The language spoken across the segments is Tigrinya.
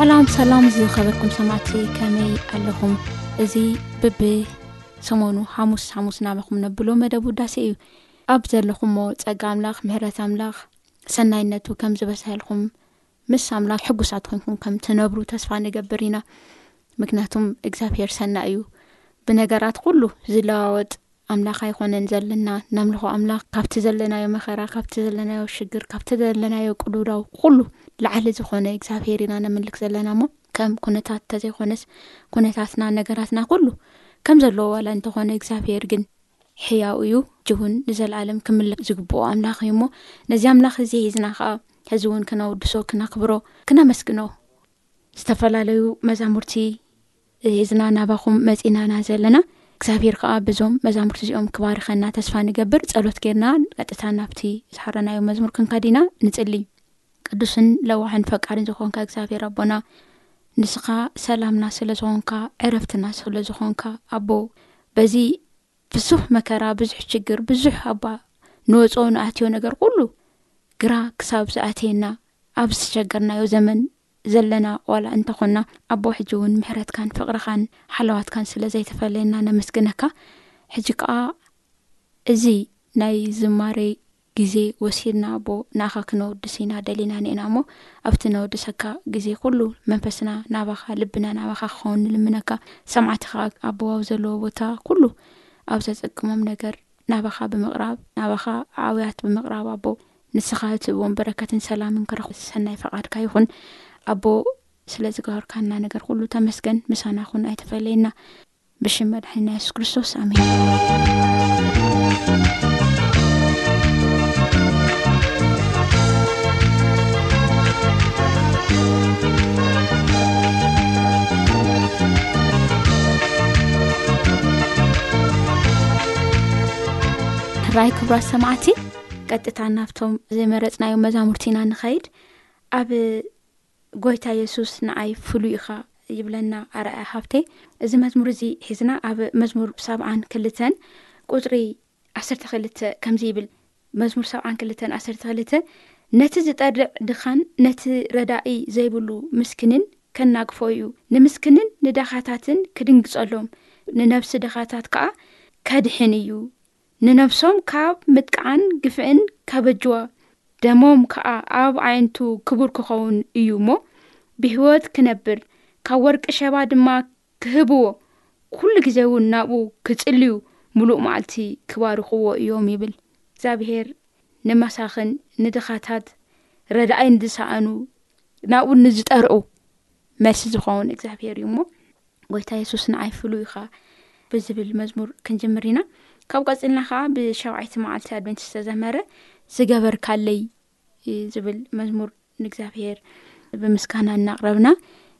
ሰላም ሰላም ዝኸበርኩም ሰማቲ ከመይ ኣለኹም እዚ ብቢ ሰሞኑ ሓሙስ ሓሙስ ናባኹም ነብሎ መደብ ውዳሴ እዩ ኣብ ዘለኹም ሞ ፀጋ ኣምላኽ ምህረት ኣምላኽ ሰናይነቱ ከም ዝበሰሀልኩም ምስ ኣምላኽ ሕጉሳት ኮንኩም ከም ትነብሩ ተስፋ ንገብር ኢና ምክንያቱም እግዚኣብሄር ሰናእ እዩ ብነገራት ኩሉ ዝለዋወጥ ኣምላኽ ኣይኮነን ዘለና ነምልኾ ኣምላኽ ካብቲ ዘለናዮ መኸራ ካብቲ ዘለናዮ ሽግር ካብቲ ዘለናዮ ቅዱዳዊ ኩሉ ላዓሊ ዝኾነ እግዚኣብሄር ኢና ነምልክ ዘለና እሞ ከም ኩነታት እተዘይኮነስ ኩነታትና ነገራትና ኩሉ ከም ዘለዎ ዋላ እንተኾነ እግዚኣብሄር ግን ሕያው እዩ፣ ጅውን ንዘልኣለም ክምለኽ ዝግብኦ ኣምላኽ እዩ እሞ፣ ነዚ ኣምላኽ እዚ ሒዝና ኸኣ ሕዚ እውን ክነውድሶ፣ ክነኽብሮ፣ ክነመስግኖ፣ ዝተፈላለዩ መዛሙርቲ ሒዝና ናባኹም መጺእና እና ዘለና፣ እግዚኣብሄር ከኣ በዞም መዛሙርቲ እዚኦም ክባርኸና ተስፋ ንገብር፣ ጸሎት ጌርና ቀጥታ ናብቲ ዝሓረናዮ መዝሙር ክንከድ ኢና፣ ንጽሊ። ቅዱስን ለዋህን ፈቃርን ዝኾንካ እግዚኣብሔር ኣቦና ንስኻ ሰላምና ስለ ዝኾንካ ዕረፍትና ስለ ዝኾንካ ኣቦ በዚ ብዙሕ መከራ ብዙሕ ችግር ብዙሕ ኣባ ንወፅኦ ንኣትዮ ነገር ኩሉ ግራ ክሳብ ዝኣተየና ኣብ ዝተሸገርናዮ ዘመን ዘለና ዋላ እንተኾና ኣቦ ሕጂ እውን ምሕረትካን ፍቕርኻን ሓለዋትካን ስለ ዘይተፈለየና ነመስግነካ ሕጂ ከዓ እዚ ናይ ዝማሬ ግዜ ወሲድና ኣቦ ንኣኻ ክነወድስ ኢና ደሊና ኔና እሞ ኣብቲ ነወድሰካ ግዜ ኩሉ መንፈስና ናባኻ ልብና ናባኻ ክኸውን ንልምነካ ሰማዕቲ ከኣ ኣቦ ኣብ ዘለዎ ቦታ ኩሉ ኣብ ዘጸግሞም ነገር ናባኻ ብምቅራብ ናባኻ ኣኣውያት ብምቅራብ ኣቦ ንስኻ እትህቦም በረከትን ሰላምን ክረኽ ሰናይ ፈቃድካ ይኹን ኣቦ ስለ ዝገበርካና ነገር ኩሉ ተመስገን ምሳና ኩን ኣይተፈለየና። ብሽም መድሓኒና የሱስ ክርስቶስ ኣሜንራይ ክብራት ሰማዕቲ ቀጥታ ናብቶም ዝመረፅናዮ መዛሙርቲ ኢና ንኸይድ ኣብ ጎይታ የሱስ ንኣይ ፍሉይ ኢኻ ይብለና ኣርኣያ ሃብቴ እዚ መዝሙር እዚ ሒዝና ኣብ መዝሙር ሰብዓን ክልተን ቁጽሪ ዓሰርተ ክልተ ከምዚ ይብል መዝሙር ሰብዓን ክልተን ዓሰርተ ክልተ ነቲ ዝጠርዕ ድኻን ነቲ ረዳኢ ዘይብሉ ምስክንን ከናግፎ እዩ ንምስክንን ንደኻታትን ክድንግጸሎም ንነብሲ ደኻታት ከኣ ከድሕን እዩ ንነብሶም ካብ ምጥቃዕን ግፍዕን ከበጅዋ ደሞም ከኣ ኣብ ኣዒንቱ ክቡር ክኸውን እዩ እሞ ብህይወት ክነብር ካብ ወርቂ ሸባ ድማ ክህብዎ ኩሉ ግዜ እውን ናብኡ ክጽልዩ ምሉእ መዓልቲ ክባርኽዎ እዮም ይብል እግዚኣብሄር ንመሳኽን ንድኻታት ረዳኣይ ንዝሰኣኑ ናብኡ ንዝጠርዑ መልሲ ዝኸውን እግዚኣብሄር እዩ እሞ ጎይታ የሱስ ንኣይ ፍሉ ኢኻ ብዝብል መዝሙር ክንጅምር ኢና ካብ ቀፅልና ከዓ ብሸውዓይቲ መዓልቲ ኣድቨንት ዝተዘመረ ዝገበርካለይ ዝብል መዝሙር ንእግዚኣብሄር ብምስጋና እናቅረብና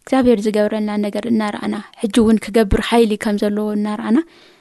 እግዚኣብሄር ዝገብረልና ነገር እናርኣና ሕጂ እውን ክገብር ሓይሊ ከም ዘለዎ እናርኣና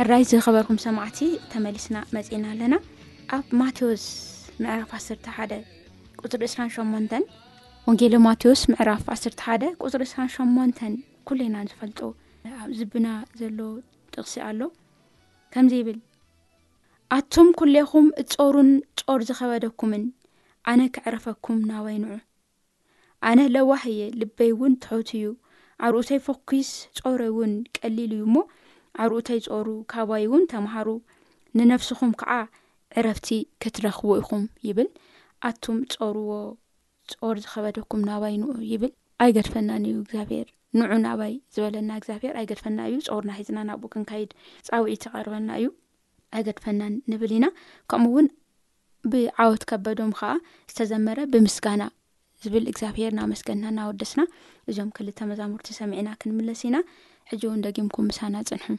ሕራይ ዝኸበርኩም ሰማዕቲ ተመሊስና መፂእና ኣለና ኣብ ማቴዎስ ምዕራፍ 11 ቁፅሪ 28 ወንጌለ ማቴዎስ ምዕራፍ 11 ቁፅሪ 28 ኩሌና ዝፈልጦ ኣብ ዝብና ዘሎ ጥቕሲ ኣሎ ከምዚ ይብል ኣቱም ኩሌኹም እጾሩን ጾር ዝኸበደኩምን ኣነ ከዕረፈኩም ናባይ ንዑ ኣነ ለዋህ እየ ልበይ ውን ትሑት እዩ ዓርኡተይ ፎኪስ ጾረይ ውን ቀሊል እዩ እሞ ዓርኡተይ ጾሩ ካባይ ውን ተምሃሩ ንነፍስኹም ከዓ ዕረፍቲ ክትረኽቡ ኢኹም ይብል ኣቱም ጾርዎ ጾር ዝኸበደኩም ናባይ ንዑ ይብል ኣይገድፈናን እዩ እግዚኣብሄር ንዑ ናባይ ዝበለና እግዚኣብሄር ኣይገድፈና እዩ ጾርና ሒዝና ናብኡ ክንካይድ ፃውዒት ይቐርበና እዩ ኣይገድፈናን ንብል ኢና ከምኡ እውን ብዓወት ከበዶም ከዓ ዝተዘመረ ብምስጋና ዝብል እግዚኣብሄር ናመስገንና እናወደስና እዞም ክልተ መዛሙርቲ ሰሚዕና ክንምለስ ኢና ሕጂ እውን ደጊምኩም ምሳና ፅንሑም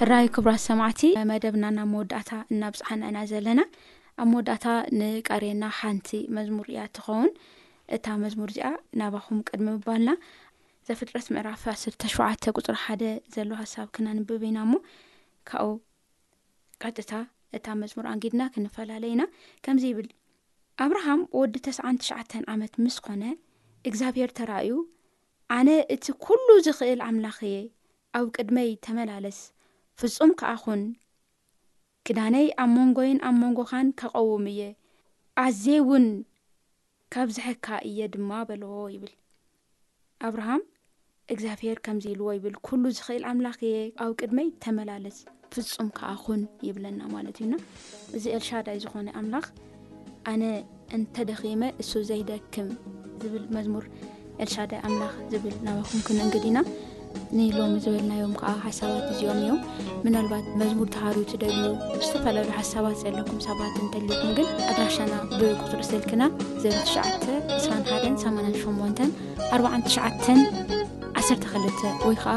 ሕራይ ክብራት ሰማዕቲ መደብና ናብ መወዳእታ እናብጽሓና ኢና ዘለና ኣብ መወዳእታ ንቀርየና ሓንቲ መዝሙር እያ እትኸውን እታ መዝሙር እዚኣ ናባኹም ቅድሚ ምባልና ዘፍጥረት ምዕራፍ ዓሰርተ ሸውዓተ ቁፅሪ ሓደ ዘሎ ሃሳብ ክነንብብ ኢና እሞ ካብኡ ቀጥታ እታ መዝሙር ኣንጊድና ክንፈላለ ኢና ከምዚ ይብል ኣብርሃም ወዲ ተስዓን ትሽዓተን ዓመት ምስ ኮነ እግዚኣብሄር ተራእዩ ኣነ እቲ ኩሉ ዝኽእል ኣምላኽ እየ ኣብ ቅድመይ ተመላለስ፣ ፍጹም ከኣ ኹን፣ ክዳነይ ኣብ መንጎይን ኣብ መንጎኻን ከቐውም እየ፣ ኣዝየውን ካብዝሐካ እየ ድማ በልዎ ይብል። ኣብርሃም እግዚኣብሄር ከምዚ ኢልዎ ይብል፣ ኩሉ ዝኽእል ኣምላኽ እየ፣ ኣብ ቅድመይ ተመላለስ። ፍጹም ከኣ ኹን ይብለና ማለት እዩ ና እዚ ኤልሻዳይ ዝኾነ ኣምላኽ ኣነ እንተደኺመ እሱ ዘይደክም ዝብል መዝሙር ኤልሻዳይ ኣምላኽ ዝብል ናባኹም ክንእንግድ ኢና ንሎሚ ዝበልናዮም ከዓ ሓሳባት እዚኦም እዮም ምናልባት መዝሙር ተሃሩ ትደልዩ ዝተፈላለዩ ሓሳባት ዘለኩም ሰባት እንተልዩኩም ግን ኣድራሻና ብቁፅሪ ስልክና 09218849 ወይ ከዓ